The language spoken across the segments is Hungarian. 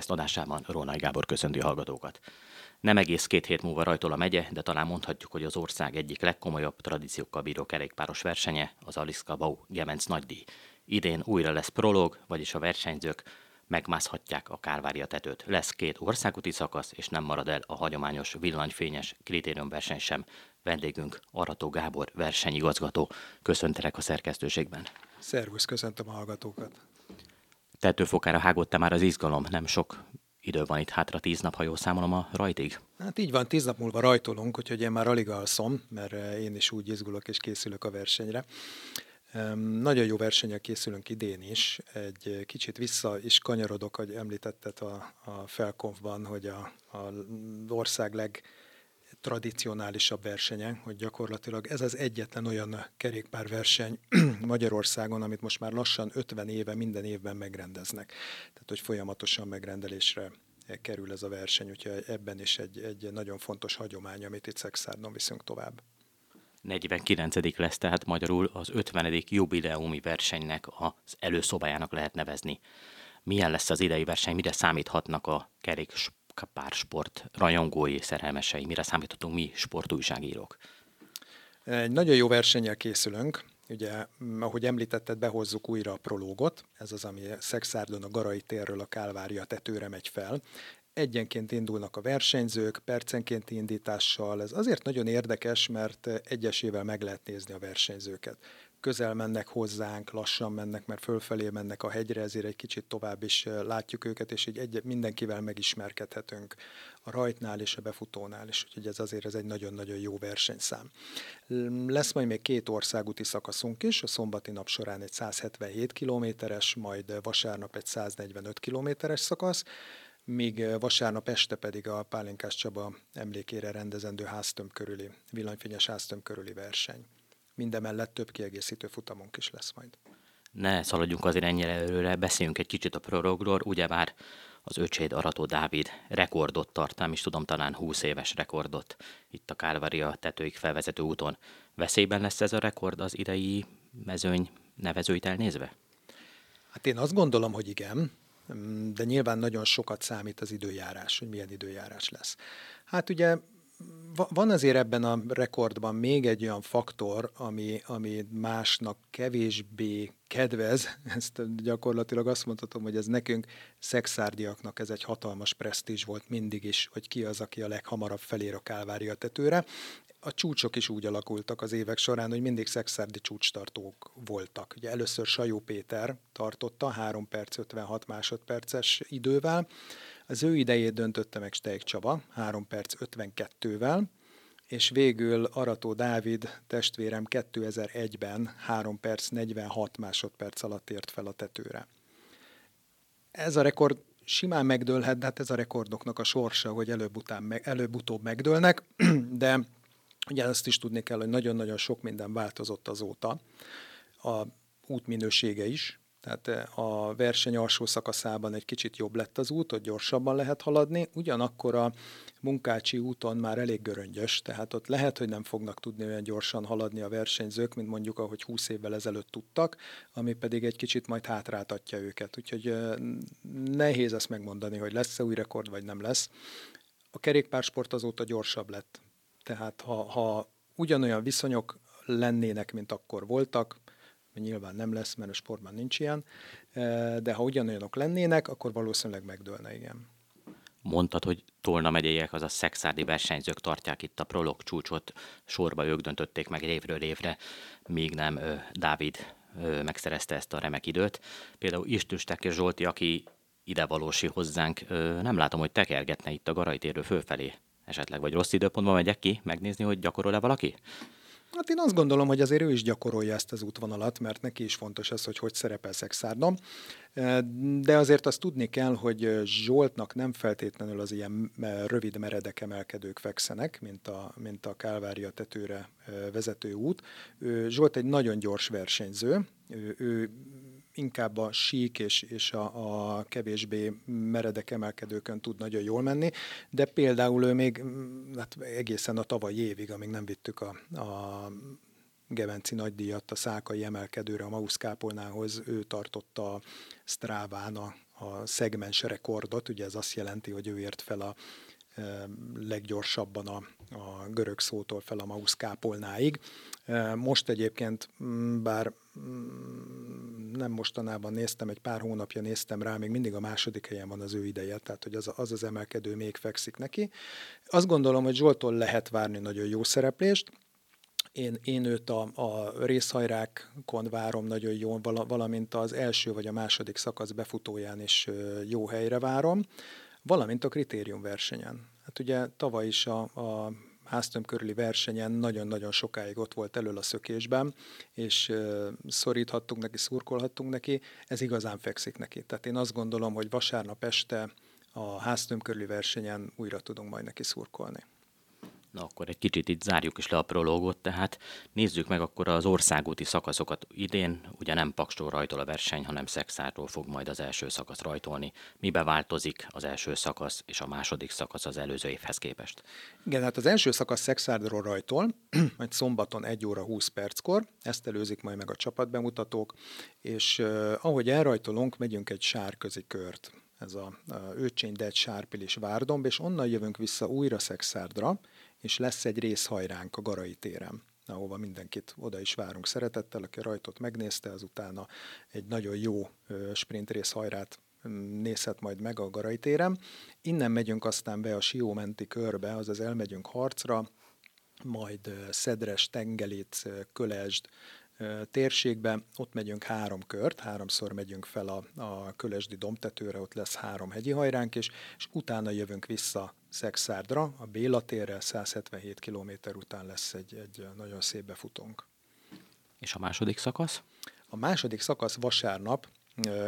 Podcast adásában Rónai Gábor köszönti hallgatókat. Nem egész két hét múlva rajtol a megye, de talán mondhatjuk, hogy az ország egyik legkomolyabb tradíciókkal bíró kerékpáros versenye, az Aliszka Bau Gemenc nagydíj. Idén újra lesz prolog, vagyis a versenyzők megmászhatják a Kárvária tetőt. Lesz két országúti szakasz, és nem marad el a hagyományos villanyfényes kritériumverseny sem. Vendégünk Arató Gábor versenyigazgató. Köszöntelek a szerkesztőségben. Szervusz, köszöntöm a hallgatókat. Tetőfokára hágott már az izgalom, nem sok idő van itt hátra, tíz nap, ha jól számolom a rajtig? Hát így van, tíz nap múlva rajtolunk, úgyhogy én már alig alszom, mert eh, én is úgy izgulok és készülök a versenyre. Nagyon jó versenyek készülünk idén is. Egy kicsit vissza is kanyarodok, hogy említetted a, a felkonfban, hogy a, a ország leg tradicionálisabb versenye, hogy gyakorlatilag ez az egyetlen olyan kerékpárverseny Magyarországon, amit most már lassan 50 éve minden évben megrendeznek. Tehát, hogy folyamatosan megrendelésre kerül ez a verseny, úgyhogy ebben is egy, egy nagyon fontos hagyomány, amit itt Szexárdon viszünk tovább. 49. lesz, tehát magyarul az 50. jubileumi versenynek az előszobájának lehet nevezni. Milyen lesz az idei verseny, mire számíthatnak a kerék pársport rajongói, szerelmesei, mire számíthatunk mi sportújságírók? Egy nagyon jó versennyel készülünk. Ugye, ahogy említetted, behozzuk újra a prológot, ez az, ami Szexárdon a Garai térről a Kálvária tetőre megy fel. Egyenként indulnak a versenyzők, percenkénti indítással. Ez azért nagyon érdekes, mert egyesével meg lehet nézni a versenyzőket közel mennek hozzánk, lassan mennek, mert fölfelé mennek a hegyre, ezért egy kicsit tovább is látjuk őket, és így egy, mindenkivel megismerkedhetünk a rajtnál és a befutónál is, úgyhogy ez azért ez egy nagyon-nagyon jó versenyszám. Lesz majd még két országúti szakaszunk is, a szombati nap során egy 177 kilométeres, majd vasárnap egy 145 kilométeres szakasz, míg vasárnap este pedig a Pálinkás Csaba emlékére rendezendő háztöm körüli, villanyfényes háztöm körüli verseny mindemellett több kiegészítő futamunk is lesz majd. Ne szaladjunk azért ennyire előre, beszéljünk egy kicsit a prorogról, ugyebár az öcséd Arató Dávid rekordot tart, nem is tudom, talán 20 éves rekordot itt a Kálvária tetőig felvezető úton. Veszélyben lesz ez a rekord az idei mezőny nevezőit elnézve? Hát én azt gondolom, hogy igen, de nyilván nagyon sokat számít az időjárás, hogy milyen időjárás lesz. Hát ugye van azért ebben a rekordban még egy olyan faktor, ami, ami másnak kevésbé kedvez, ezt gyakorlatilag azt mondhatom, hogy ez nekünk szexárdiaknak ez egy hatalmas presztízs volt mindig is, hogy ki az, aki a leghamarabb felér a Kálvária tetőre. A csúcsok is úgy alakultak az évek során, hogy mindig szexárdi csúcstartók voltak. Ugye először Sajó Péter tartotta 3 perc 56 másodperces idővel, az ő idejét döntötte meg Steig Csaba 3 perc 52-vel, és végül Arató Dávid testvérem 2001-ben 3 perc 46 másodperc alatt ért fel a tetőre. Ez a rekord simán megdőlhet, de hát ez a rekordoknak a sorsa, hogy előbb-utóbb megdőlnek, de ugye azt is tudni kell, hogy nagyon-nagyon sok minden változott azóta. A út minősége is, tehát eh, a verseny alsó szakaszában egy kicsit jobb lett az út, hogy gyorsabban lehet haladni, ugyanakkor a Munkácsi úton már elég göröngyös, tehát ott lehet, hogy nem fognak tudni olyan gyorsan haladni a versenyzők, mint mondjuk ahogy 20 évvel ezelőtt tudtak, ami pedig egy kicsit majd hátráltatja őket. Úgyhogy eh, nehéz ezt megmondani, hogy lesz-e új rekord, vagy nem lesz. A kerékpársport azóta gyorsabb lett. Tehát ha, ha ugyanolyan viszonyok lennének, mint akkor voltak, nyilván nem lesz, mert a sportban nincs ilyen, de ha ugyanolyanok lennének, akkor valószínűleg megdőlne, igen. Mondtad, hogy Tolna megyeiek, a szexárdi versenyzők tartják itt a prolog csúcsot, sorba ők döntötték meg évről évre, míg nem ö, Dávid ö, megszerezte ezt a remek időt. Például Istüstek és Zsolti, aki ide valósi hozzánk, ö, nem látom, hogy tekergetne itt a garajtérő fölfelé. Esetleg vagy rossz időpontban megyek ki, megnézni, hogy gyakorol-e valaki? Hát én azt gondolom, hogy azért ő is gyakorolja ezt az útvonalat, mert neki is fontos az, hogy hogy szerepel Szexárdon. De azért azt tudni kell, hogy Zsoltnak nem feltétlenül az ilyen rövid meredek emelkedők fekszenek, mint a, mint a Kálvária tetőre vezető út. Zsolt egy nagyon gyors versenyző, ő, ő inkább a sík és, és a, a kevésbé meredek emelkedőkön tud nagyon jól menni, de például ő még hát egészen a tavaly évig, amíg nem vittük a, a Gevenci nagydíjat a szákai emelkedőre, a Mausz Kápolnához, ő tartotta a Stráván a, a szegmens rekordot, ugye ez azt jelenti, hogy ő ért fel a leggyorsabban a, a görög szótól fel a Mausz kápolnáig. Most egyébként, mm, bár mm, nem mostanában néztem, egy pár hónapja néztem rá, még mindig a második helyen van az ő ideje, tehát hogy az az, az emelkedő még fekszik neki. Azt gondolom, hogy Zsoltól lehet várni nagyon jó szereplést, én, én őt a, a részhajrákon várom nagyon jó, valamint az első vagy a második szakasz befutóján is jó helyre várom, valamint a kritériumversenyen. Hát ugye tavaly is a, a háztöm körüli versenyen nagyon-nagyon sokáig ott volt elől a szökésben, és szoríthattunk neki, szurkolhattunk neki, ez igazán fekszik neki. Tehát én azt gondolom, hogy vasárnap este a háztöm körüli versenyen újra tudunk majd neki szurkolni. Na akkor egy kicsit itt zárjuk is le a prológot, tehát nézzük meg akkor az országúti szakaszokat. Idén ugye nem Pakstól rajtol a verseny, hanem Szexártól fog majd az első szakasz rajtolni. Mibe változik az első szakasz és a második szakasz az előző évhez képest? Igen, hát az első szakasz Szexárdról rajtol, majd szombaton 1 óra 20 perckor, ezt előzik majd meg a csapatbemutatók, és uh, ahogy elrajtolunk, megyünk egy sárközi kört ez a, a Őcsény, Degy, Sárpil és Várdomb, és onnan jövünk vissza újra Szexárdra, és lesz egy részhajránk a Garai téren ahova mindenkit oda is várunk szeretettel, aki a rajtot megnézte, azutána egy nagyon jó sprint részhajrát nézhet majd meg a Garai téren. Innen megyünk aztán be a Siómenti körbe, azaz elmegyünk harcra, majd Szedres, Tengelit, Kölesd, térségbe, ott megyünk három kört, háromszor megyünk fel a, a Kölesdi domtetőre, ott lesz három hegyi hajránk is, és utána jövünk vissza Szexárdra, a Béla térre, 177 km után lesz egy, egy nagyon szép befutónk. És a második szakasz? A második szakasz vasárnap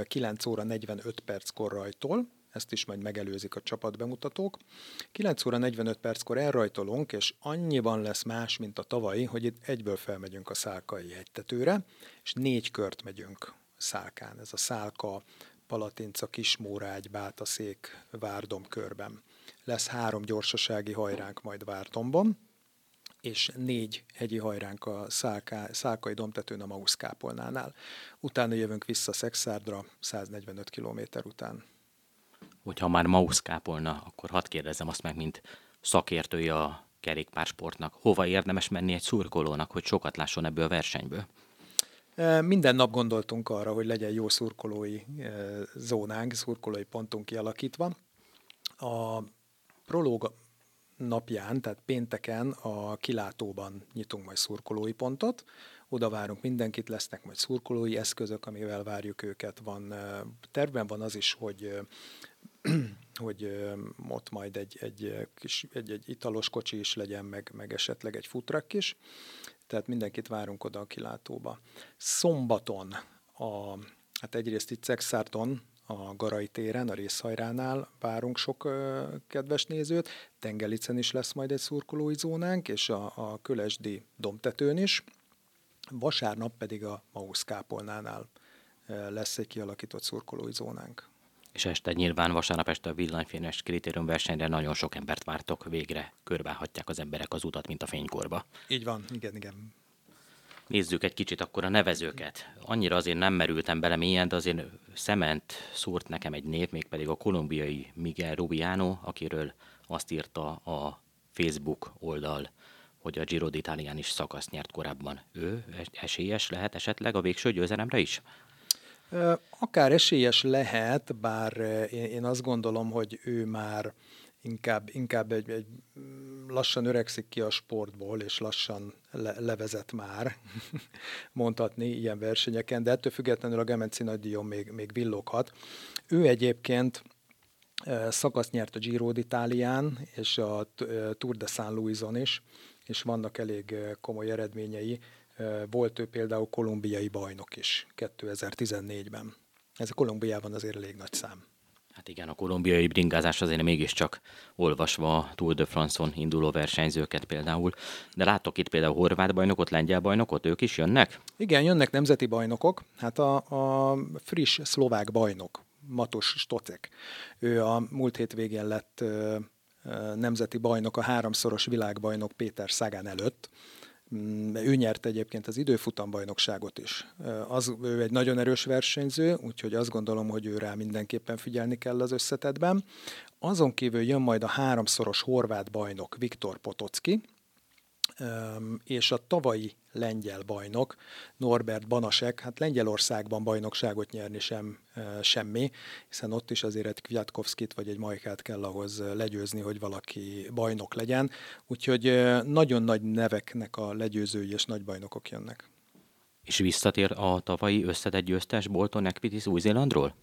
9 óra 45 perckor rajtól, ezt is majd megelőzik a csapatbemutatók. 9 óra 45 perckor elrajtolunk, és annyiban lesz más, mint a tavalyi, hogy itt egyből felmegyünk a Szálkai hegytetőre, és négy kört megyünk Szálkán. Ez a Szálka, Palatinca, Kismórágy, Bátaszék, Várdom körben. Lesz három gyorsasági hajránk majd Várdomban, és négy hegyi hajránk a Szálká, Szálkai domtetőn a Mausz kápolnánál. Utána jövünk vissza Szexárdra 145 km után hogyha már Mausz kápolna, akkor hadd kérdezem azt meg, mint szakértője a kerékpársportnak, hova érdemes menni egy szurkolónak, hogy sokat lásson ebből a versenyből? E, minden nap gondoltunk arra, hogy legyen jó szurkolói e, zónánk, szurkolói pontunk kialakítva. A prológ napján, tehát pénteken a kilátóban nyitunk majd szurkolói pontot, oda várunk mindenkit, lesznek majd szurkolói eszközök, amivel várjuk őket. Van, e, tervben van az is, hogy hogy ott majd egy, egy, kis, egy, egy italos kocsi is legyen, meg, meg esetleg egy futrak is. Tehát mindenkit várunk oda a kilátóba. Szombaton, a, hát egyrészt itt Szexárton, a Garai téren, a részhajránál várunk sok ö, kedves nézőt. Tengelicen is lesz majd egy szurkolói zónánk, és a, a Kölesdi domtetőn is. Vasárnap pedig a Mausz kápolnánál lesz egy kialakított szurkolói zónánk és este nyilván vasárnap este a villanyfényes kritérium versenyre nagyon sok embert vártok, végre körbehagyják az emberek az utat, mint a fénykorba. Így van, igen, igen. Nézzük egy kicsit akkor a nevezőket. Annyira azért nem merültem bele mélyen, de azért szement szúrt nekem egy név, mégpedig a kolumbiai Miguel Rubiano, akiről azt írta a Facebook oldal, hogy a Giro d'Italián is szakaszt nyert korábban. Ő esélyes lehet esetleg a végső győzelemre is? Akár esélyes lehet, bár én azt gondolom, hogy ő már inkább, inkább egy, egy lassan öregszik ki a sportból, és lassan le, levezet már, mondhatni ilyen versenyeken, de ettől függetlenül a Gemenci nagydíjon még, még villoghat. Ő egyébként szakasz nyert a Giro d'Italián és a Tour de San Luison is, és vannak elég komoly eredményei. Volt ő például kolumbiai bajnok is 2014-ben. Ez a Kolumbiában azért elég nagy szám. Hát igen, a kolumbiai bringázás azért mégiscsak olvasva a Tour de France-on induló versenyzőket például. De látok itt például horvát bajnokot, lengyel bajnokot, ők is jönnek? Igen, jönnek nemzeti bajnokok. Hát a, a friss szlovák bajnok, Matos Stocek. Ő a múlt hétvégén lett ö, ö, nemzeti bajnok, a háromszoros világbajnok Péter Szagán előtt ő nyerte egyébként az időfutambajnokságot is. Az, ő egy nagyon erős versenyző, úgyhogy azt gondolom, hogy ő rá mindenképpen figyelni kell az összetetben. Azon kívül jön majd a háromszoros horvát bajnok Viktor Potocki, és a tavalyi lengyel bajnok, Norbert Banasek, hát Lengyelországban bajnokságot nyerni sem semmi, hiszen ott is azért egy Kwiatkowskit vagy egy Majkát kell ahhoz legyőzni, hogy valaki bajnok legyen. Úgyhogy nagyon nagy neveknek a legyőzői és nagy bajnokok jönnek. És visszatér a tavalyi összetett győztes Bolton Equities Új-Zélandról?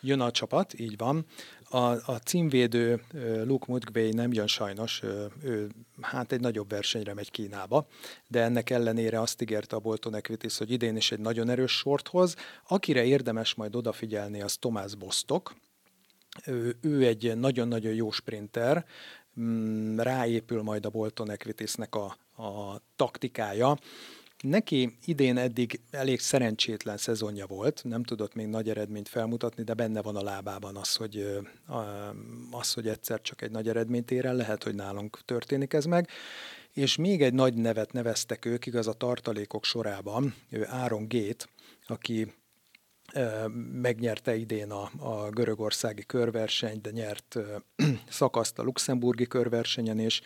Jön a csapat, így van. A, a címvédő Luke Mudgway nem jön sajnos, ő hát egy nagyobb versenyre megy Kínába, de ennek ellenére azt ígérte a Bolton Equities, hogy idén is egy nagyon erős sorthoz. Akire érdemes majd odafigyelni, az Tomás Bostok. Ő, ő egy nagyon-nagyon jó sprinter, mm, ráépül majd a Bolton Equitiesnek a, a taktikája. Neki idén eddig elég szerencsétlen szezonja volt, nem tudott még nagy eredményt felmutatni, de benne van a lábában az, hogy, az, hogy egyszer csak egy nagy eredményt ér el, lehet, hogy nálunk történik ez meg. És még egy nagy nevet neveztek ők, igaz a tartalékok sorában, ő Áron Gét, aki megnyerte idén a, a görögországi körversenyt, de nyert szakaszt a luxemburgi körversenyen, és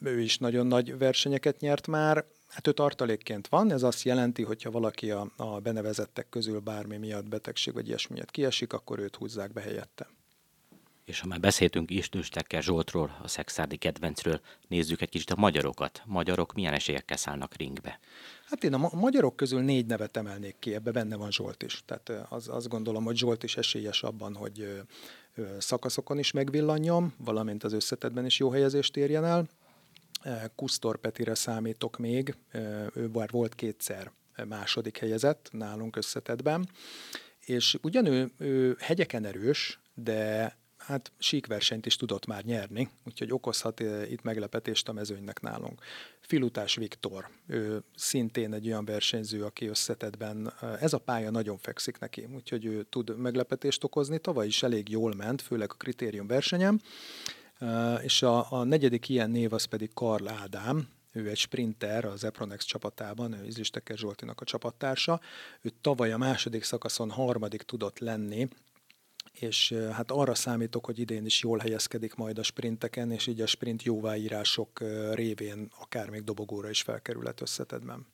ő is nagyon nagy versenyeket nyert már, hát ő tartalékként van, ez azt jelenti, hogy ha valaki a, a benevezettek közül bármi miatt betegség vagy ilyesmi miatt kiesik, akkor őt húzzák be helyette. És ha már beszéltünk Istőstekkel Zsoltról, a szexárdi kedvencről, nézzük egy kicsit a magyarokat. Magyarok milyen esélyekkel szállnak ringbe? Hát én a ma- magyarok közül négy nevet emelnék ki, ebbe benne van Zsolt is. Tehát az, azt gondolom, hogy Zsolt is esélyes abban, hogy szakaszokon is megvillanjam, valamint az összetetben is jó helyezést érjen el. Kusztor Petire számítok még, ő már volt kétszer második helyezett nálunk összetetben, és ugyan ő, ő hegyeken erős, de hát síkversenyt is tudott már nyerni, úgyhogy okozhat itt meglepetést a mezőnynek nálunk. Filutás Viktor, ő szintén egy olyan versenyző, aki összetetben, ez a pálya nagyon fekszik neki, úgyhogy ő tud meglepetést okozni, tavaly is elég jól ment, főleg a kritérium versenyem, és a, a negyedik ilyen név az pedig Karl Ádám, ő egy sprinter az Epronex csapatában, ő Izlisteker Zsoltinak a csapattársa. Ő tavaly a második szakaszon harmadik tudott lenni, és hát arra számítok, hogy idén is jól helyezkedik majd a sprinteken, és így a sprint jóváírások révén akár még dobogóra is felkerülhet összetedben.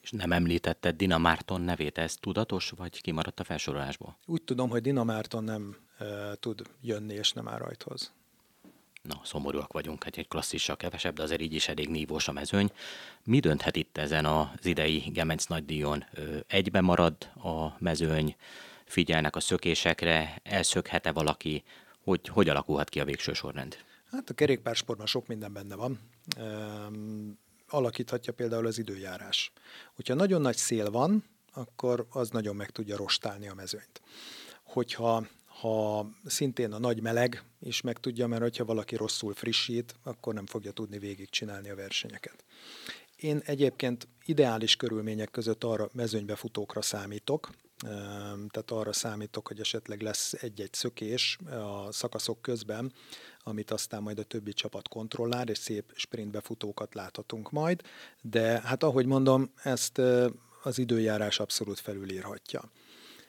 És nem említetted Dina Márton nevét, ez tudatos, vagy kimaradt a felsorolásból? Úgy tudom, hogy Dina Márton nem e, tud jönni, és nem áll rajthoz. Na, szomorúak vagyunk, hát egy klasszissal kevesebb, de azért így is elég nívós a mezőny. Mi dönthet itt ezen az idei Gemenc nagydíjon? Egyben marad a mezőny, figyelnek a szökésekre, elszökhet-e valaki, hogy, hogy alakulhat ki a végső sorrend? Hát a kerékpársportban sok minden benne van. Um, alakíthatja például az időjárás. Hogyha nagyon nagy szél van, akkor az nagyon meg tudja rostálni a mezőnyt. Hogyha ha szintén a nagy meleg is meg tudja, mert hogyha valaki rosszul frissít, akkor nem fogja tudni végigcsinálni a versenyeket. Én egyébként ideális körülmények között arra mezőnybefutókra számítok, tehát arra számítok, hogy esetleg lesz egy-egy szökés a szakaszok közben, amit aztán majd a többi csapat kontrollál, és szép sprintbefutókat láthatunk majd, de hát ahogy mondom, ezt az időjárás abszolút felülírhatja.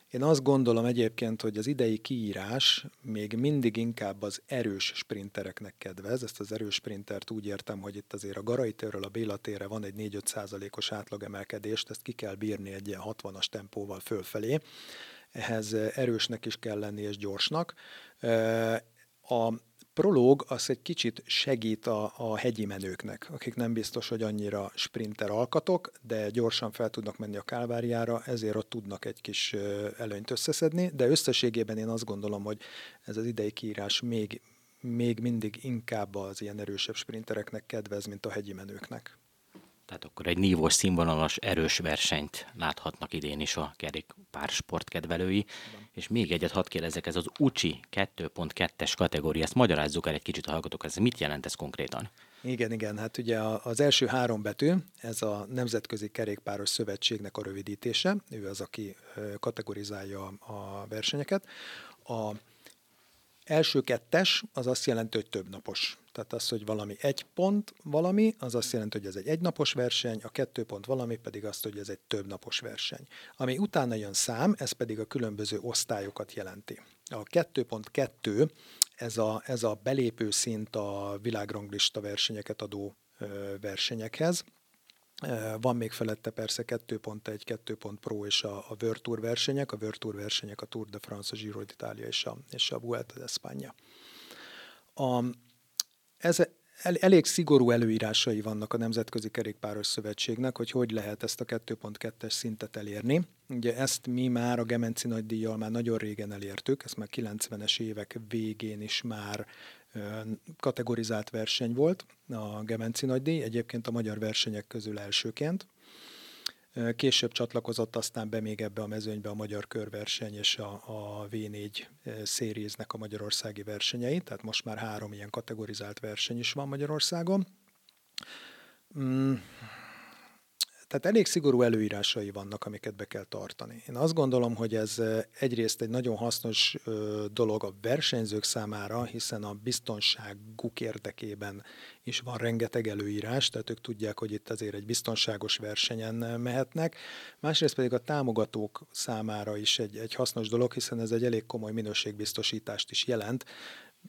Én azt gondolom egyébként, hogy az idei kiírás még mindig inkább az erős sprintereknek kedvez. Ezt az erős sprintert úgy értem, hogy itt azért a Garai térről a Béla térre van egy 4-5 százalékos átlagemelkedést, ezt ki kell bírni egy ilyen 60-as tempóval fölfelé. Ehhez erősnek is kell lenni és gyorsnak. A prológ az egy kicsit segít a, a hegyi menőknek, akik nem biztos, hogy annyira sprinter alkatok, de gyorsan fel tudnak menni a kálváriára, ezért ott tudnak egy kis előnyt összeszedni, de összességében én azt gondolom, hogy ez az idei kiírás még, még mindig inkább az ilyen erősebb sprintereknek kedvez, mint a hegyi menőknek. Tehát akkor egy nívós, színvonalas, erős versenyt láthatnak idén is a kerékpár sportkedvelői. És még egyet hadd kérdezzek, ez az UCI 2.2-es kategória, ezt magyarázzuk el egy kicsit a hallgatók, ez mit jelent ez konkrétan? Igen, igen, hát ugye az első három betű, ez a Nemzetközi Kerékpáros Szövetségnek a rövidítése, ő az, aki kategorizálja a versenyeket. A első kettes az azt jelenti, hogy több napos Tehát az, hogy valami egy pont valami, az azt jelenti, hogy ez egy egynapos verseny, a kettő pont valami pedig azt, hogy ez egy több napos verseny. Ami utána jön szám, ez pedig a különböző osztályokat jelenti. A 2.2 ez a, ez a belépő szint a világranglista versenyeket adó versenyekhez. Van még felette persze 2.1, 2. Pro és a, a World Tour versenyek, a World Tour versenyek a Tour de France, a Giro d'Italia és a, és a Vuelta d'Espanya. A, ez, el, elég szigorú előírásai vannak a Nemzetközi Kerékpáros Szövetségnek, hogy hogy lehet ezt a 2.2-es szintet elérni. Ugye ezt mi már a Gemenci nagydíjjal már nagyon régen elértük, ezt már 90-es évek végén is már kategorizált verseny volt a Gemenci nagydíj, egyébként a magyar versenyek közül elsőként. Később csatlakozott aztán be még ebbe a mezőnybe a magyar körverseny és a, a V4 szériéznek a magyarországi versenyei, tehát most már három ilyen kategorizált verseny is van Magyarországon. Mm tehát elég szigorú előírásai vannak, amiket be kell tartani. Én azt gondolom, hogy ez egyrészt egy nagyon hasznos dolog a versenyzők számára, hiszen a biztonságuk érdekében is van rengeteg előírás, tehát ők tudják, hogy itt azért egy biztonságos versenyen mehetnek. Másrészt pedig a támogatók számára is egy, egy hasznos dolog, hiszen ez egy elég komoly minőségbiztosítást is jelent,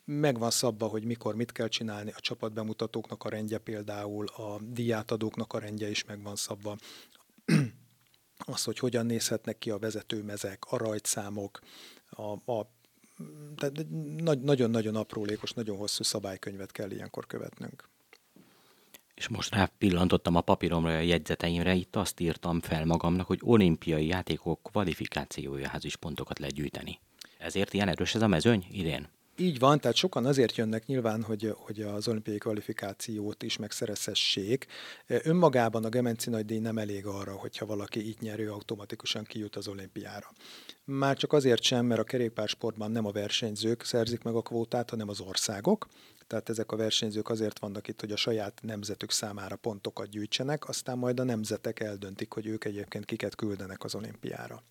meg van szabva, hogy mikor mit kell csinálni, a csapatbemutatóknak a rendje például, a díjátadóknak a rendje is meg van szabva. Az, hogy hogyan nézhetnek ki a vezetőmezek, a rajtszámok, a, a tehát nagyon-nagyon aprólékos, nagyon hosszú szabálykönyvet kell ilyenkor követnünk. És most rá pillantottam a papíromra, a jegyzeteimre, itt azt írtam fel magamnak, hogy olimpiai játékok kvalifikációjához is pontokat legyűjteni. Ezért ilyen erős ez a mezőny idén? Így van, tehát sokan azért jönnek nyilván, hogy, hogy az olimpiai kvalifikációt is megszerezhessék. Önmagában a Gemenci díj nem elég arra, hogyha valaki itt nyerő, automatikusan kijut az olimpiára. Már csak azért sem, mert a kerékpársportban nem a versenyzők szerzik meg a kvótát, hanem az országok. Tehát ezek a versenyzők azért vannak itt, hogy a saját nemzetük számára pontokat gyűjtsenek, aztán majd a nemzetek eldöntik, hogy ők egyébként kiket küldenek az olimpiára.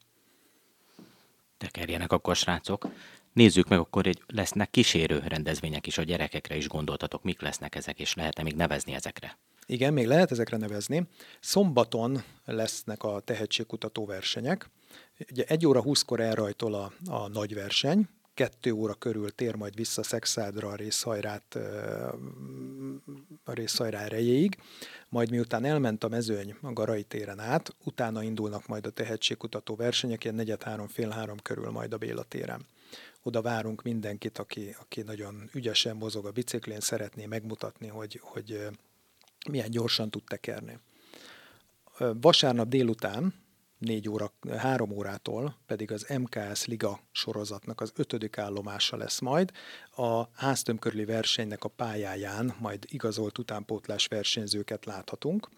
Tekerjenek akkor, srácok. Nézzük meg, akkor hogy lesznek kísérő rendezvények is, a gyerekekre is gondoltatok, mik lesznek ezek, és lehet-e még nevezni ezekre? Igen, még lehet ezekre nevezni. Szombaton lesznek a tehetségkutató versenyek. Ugye egy óra húszkor elrajtol a, a nagy verseny, kettő óra körül tér majd vissza Szexádra a részhajrát, a részhajrá erejéig, majd miután elment a mezőny a Garai téren át, utána indulnak majd a tehetségkutató versenyek, ilyen negyed három, fél három körül majd a Béla téren oda várunk mindenkit, aki, aki nagyon ügyesen mozog a biciklén, szeretné megmutatni, hogy, hogy milyen gyorsan tud tekerni. Vasárnap délután, 4 óra, 3 órától pedig az MKS Liga sorozatnak az ötödik állomása lesz majd. A háztöm körüli versenynek a pályáján majd igazolt utánpótlás versenyzőket láthatunk.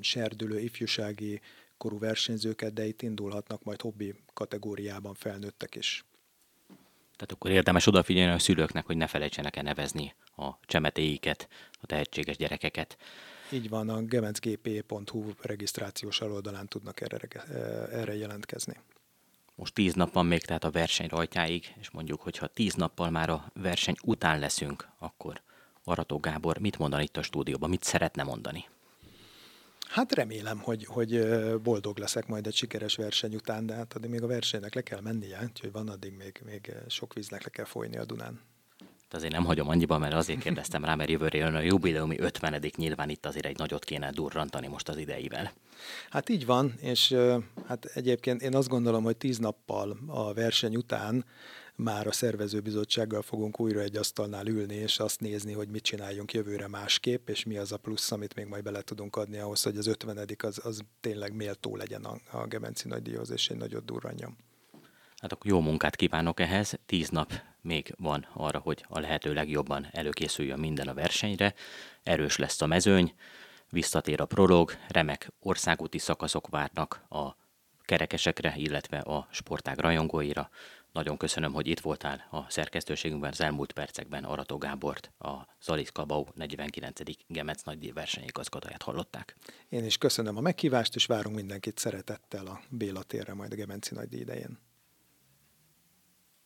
Serdülő ifjúsági korú versenyzőket, de itt indulhatnak majd hobbi kategóriában felnőttek is. Tehát akkor érdemes odafigyelni a szülőknek, hogy ne felejtsenek el nevezni a csemetéiket, a tehetséges gyerekeket. Így van, a gemencgp.hu regisztrációs oldalán tudnak erre, erre jelentkezni. Most tíz nap van még tehát a verseny rajtjáig, és mondjuk, hogyha tíz nappal már a verseny után leszünk, akkor Arató Gábor mit mondan itt a stúdióban, mit szeretne mondani? Hát remélem, hogy, hogy boldog leszek majd egy sikeres verseny után, de hát addig még a versenynek le kell mennie, úgyhogy van addig még, még sok víznek le kell folyni a Dunán. De azért nem hagyom annyiba, mert azért kérdeztem rá, mert jövőre jön a jubileumi 50 nyilván itt azért egy nagyot kéne durrantani most az ideivel. Hát így van, és hát egyébként én azt gondolom, hogy tíz nappal a verseny után már a szervezőbizottsággal fogunk újra egy asztalnál ülni, és azt nézni, hogy mit csináljunk jövőre másképp, és mi az a plusz, amit még majd bele tudunk adni ahhoz, hogy az 50 az, az tényleg méltó legyen a, a Gemenci nagydíjhoz, és egy nagyot durranjam. Hát akkor jó munkát kívánok ehhez. Tíz nap még van arra, hogy a lehető legjobban előkészüljön minden a versenyre. Erős lesz a mezőny, visszatér a prolog, remek országúti szakaszok várnak a kerekesekre, illetve a sportág rajongóira. Nagyon köszönöm, hogy itt voltál a szerkesztőségünkben az elmúlt percekben Arató Gábort, a Zalis Kabau 49. Gemec nagydíj versenyigazgatóját hallották. Én is köszönöm a meghívást, és várunk mindenkit szeretettel a Béla térre majd a Gemenci nagydíj idején.